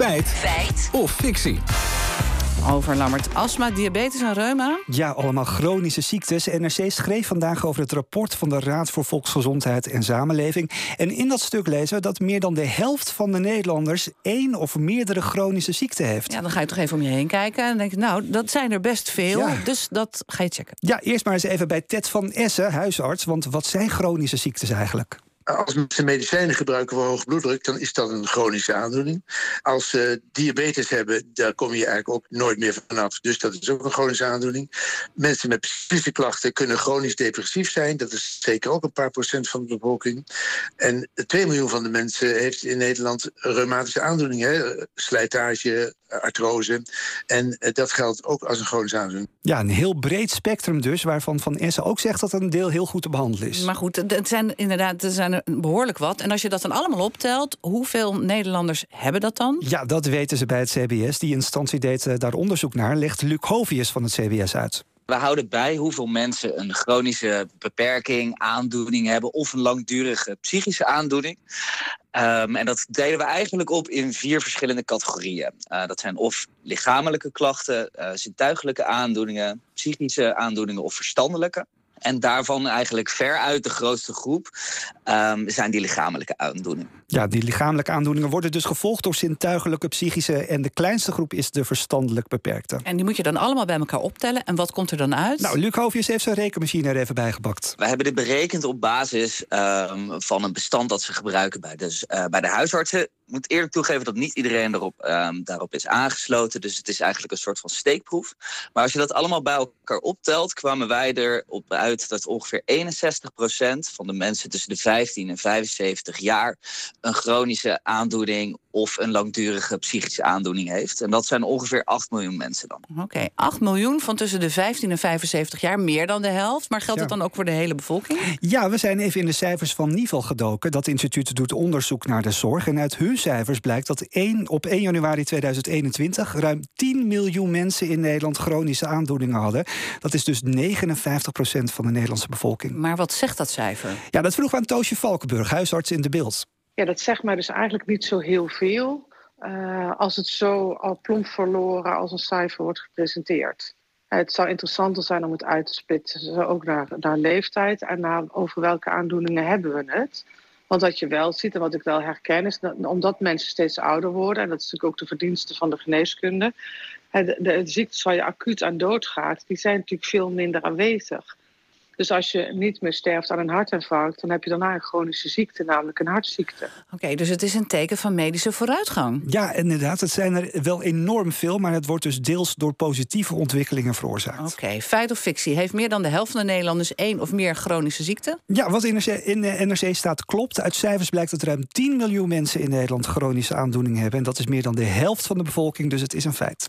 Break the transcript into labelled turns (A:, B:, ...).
A: Feit.
B: Feit.
A: Of fictie.
C: Over Lammert, astma, diabetes en reuma.
D: Ja, allemaal chronische ziektes. NRC schreef vandaag over het rapport van de Raad voor Volksgezondheid en Samenleving. En in dat stuk lezen we dat meer dan de helft van de Nederlanders één of meerdere chronische ziekten heeft.
C: Ja, dan ga je toch even om je heen kijken en dan denk je, nou, dat zijn er best veel.
D: Ja.
C: Dus dat ga je checken.
D: Ja, eerst maar eens even bij Ted van Essen, huisarts. Want wat zijn chronische ziektes eigenlijk?
E: Als mensen medicijnen gebruiken voor hoge bloeddruk, dan is dat een chronische aandoening. Als ze diabetes hebben, daar kom je eigenlijk ook nooit meer vanaf. Dus dat is ook een chronische aandoening. Mensen met psychische klachten kunnen chronisch depressief zijn. Dat is zeker ook een paar procent van de bevolking. En 2 miljoen van de mensen heeft in Nederland reumatische aandoeningen. Hè? Slijtage, artrose. En eh, dat geldt ook als een chronische aandoening.
D: Ja, een heel breed spectrum dus, waarvan Van Essen ook zegt dat een deel heel goed te behandelen is.
C: Maar goed, het zijn inderdaad er zijn er behoorlijk wat. En als je dat dan allemaal optelt, hoeveel Nederlanders hebben dat dan?
D: Ja, dat weten ze bij het CBS. Die instantie deed eh, daar onderzoek naar, legt Luc Hovius van het CBS uit.
F: We houden bij hoeveel mensen een chronische beperking, aandoening hebben of een langdurige psychische aandoening. Um, en dat delen we eigenlijk op in vier verschillende categorieën. Uh, dat zijn of lichamelijke klachten, uh, zintuigelijke aandoeningen, psychische aandoeningen of verstandelijke. En daarvan eigenlijk veruit de grootste groep um, zijn die lichamelijke aandoeningen.
D: Ja, die lichamelijke aandoeningen worden dus gevolgd door zintuigelijke, psychische. En de kleinste groep is de verstandelijk beperkte.
C: En die moet je dan allemaal bij elkaar optellen. En wat komt er dan uit?
D: Nou, Luc Hovius heeft zijn rekenmachine er even bij gebakt.
F: We hebben dit berekend op basis um, van een bestand dat ze gebruiken bij, dus, uh, bij de huisartsen. Moet eerlijk toegeven dat niet iedereen erop, um, daarop is aangesloten. Dus het is eigenlijk een soort van steekproef. Maar als je dat allemaal bij elkaar optelt, kwamen wij erop uit dat ongeveer 61% van de mensen tussen de 15 en 75 jaar een chronische aandoening of een langdurige psychische aandoening heeft. En dat zijn ongeveer 8 miljoen mensen dan.
C: Oké, okay, 8 miljoen van tussen de 15 en 75 jaar, meer dan de helft. Maar geldt ja. dat dan ook voor de hele bevolking?
D: Ja, we zijn even in de cijfers van Nivel gedoken. Dat instituut doet onderzoek naar de zorg. En uit hun cijfers blijkt dat 1, op 1 januari 2021 ruim 10 miljoen mensen in Nederland chronische aandoeningen hadden. Dat is dus 59 procent van de Nederlandse bevolking.
C: Maar wat zegt dat cijfer?
D: Ja, dat vroeg aan Toosje Valkenburg, huisarts in de beeld.
G: Ja, dat zegt mij dus eigenlijk niet zo heel veel. Uh, als het zo al plomp verloren als een cijfer wordt gepresenteerd. Het zou interessanter zijn om het uit te splitsen, ook naar, naar leeftijd en naar over welke aandoeningen hebben we het. Want wat je wel ziet en wat ik wel herken is dat omdat mensen steeds ouder worden, en dat is natuurlijk ook de verdienste van de geneeskunde, de, de, de ziektes waar je acuut aan doodgaat, die zijn natuurlijk veel minder aanwezig. Dus als je niet meer sterft aan een hartinfarct, dan heb je daarna een chronische ziekte, namelijk een hartziekte.
C: Oké, okay, dus het is een teken van medische vooruitgang.
D: Ja, inderdaad. Het zijn er wel enorm veel, maar het wordt dus deels door positieve ontwikkelingen veroorzaakt.
C: Oké, okay, feit of fictie. Heeft meer dan de helft van de Nederlanders één of meer chronische ziekte?
D: Ja, wat in NRC, in NRC staat klopt. Uit cijfers blijkt dat ruim 10 miljoen mensen in Nederland chronische aandoeningen hebben. En dat is meer dan de helft van de bevolking, dus het is een feit.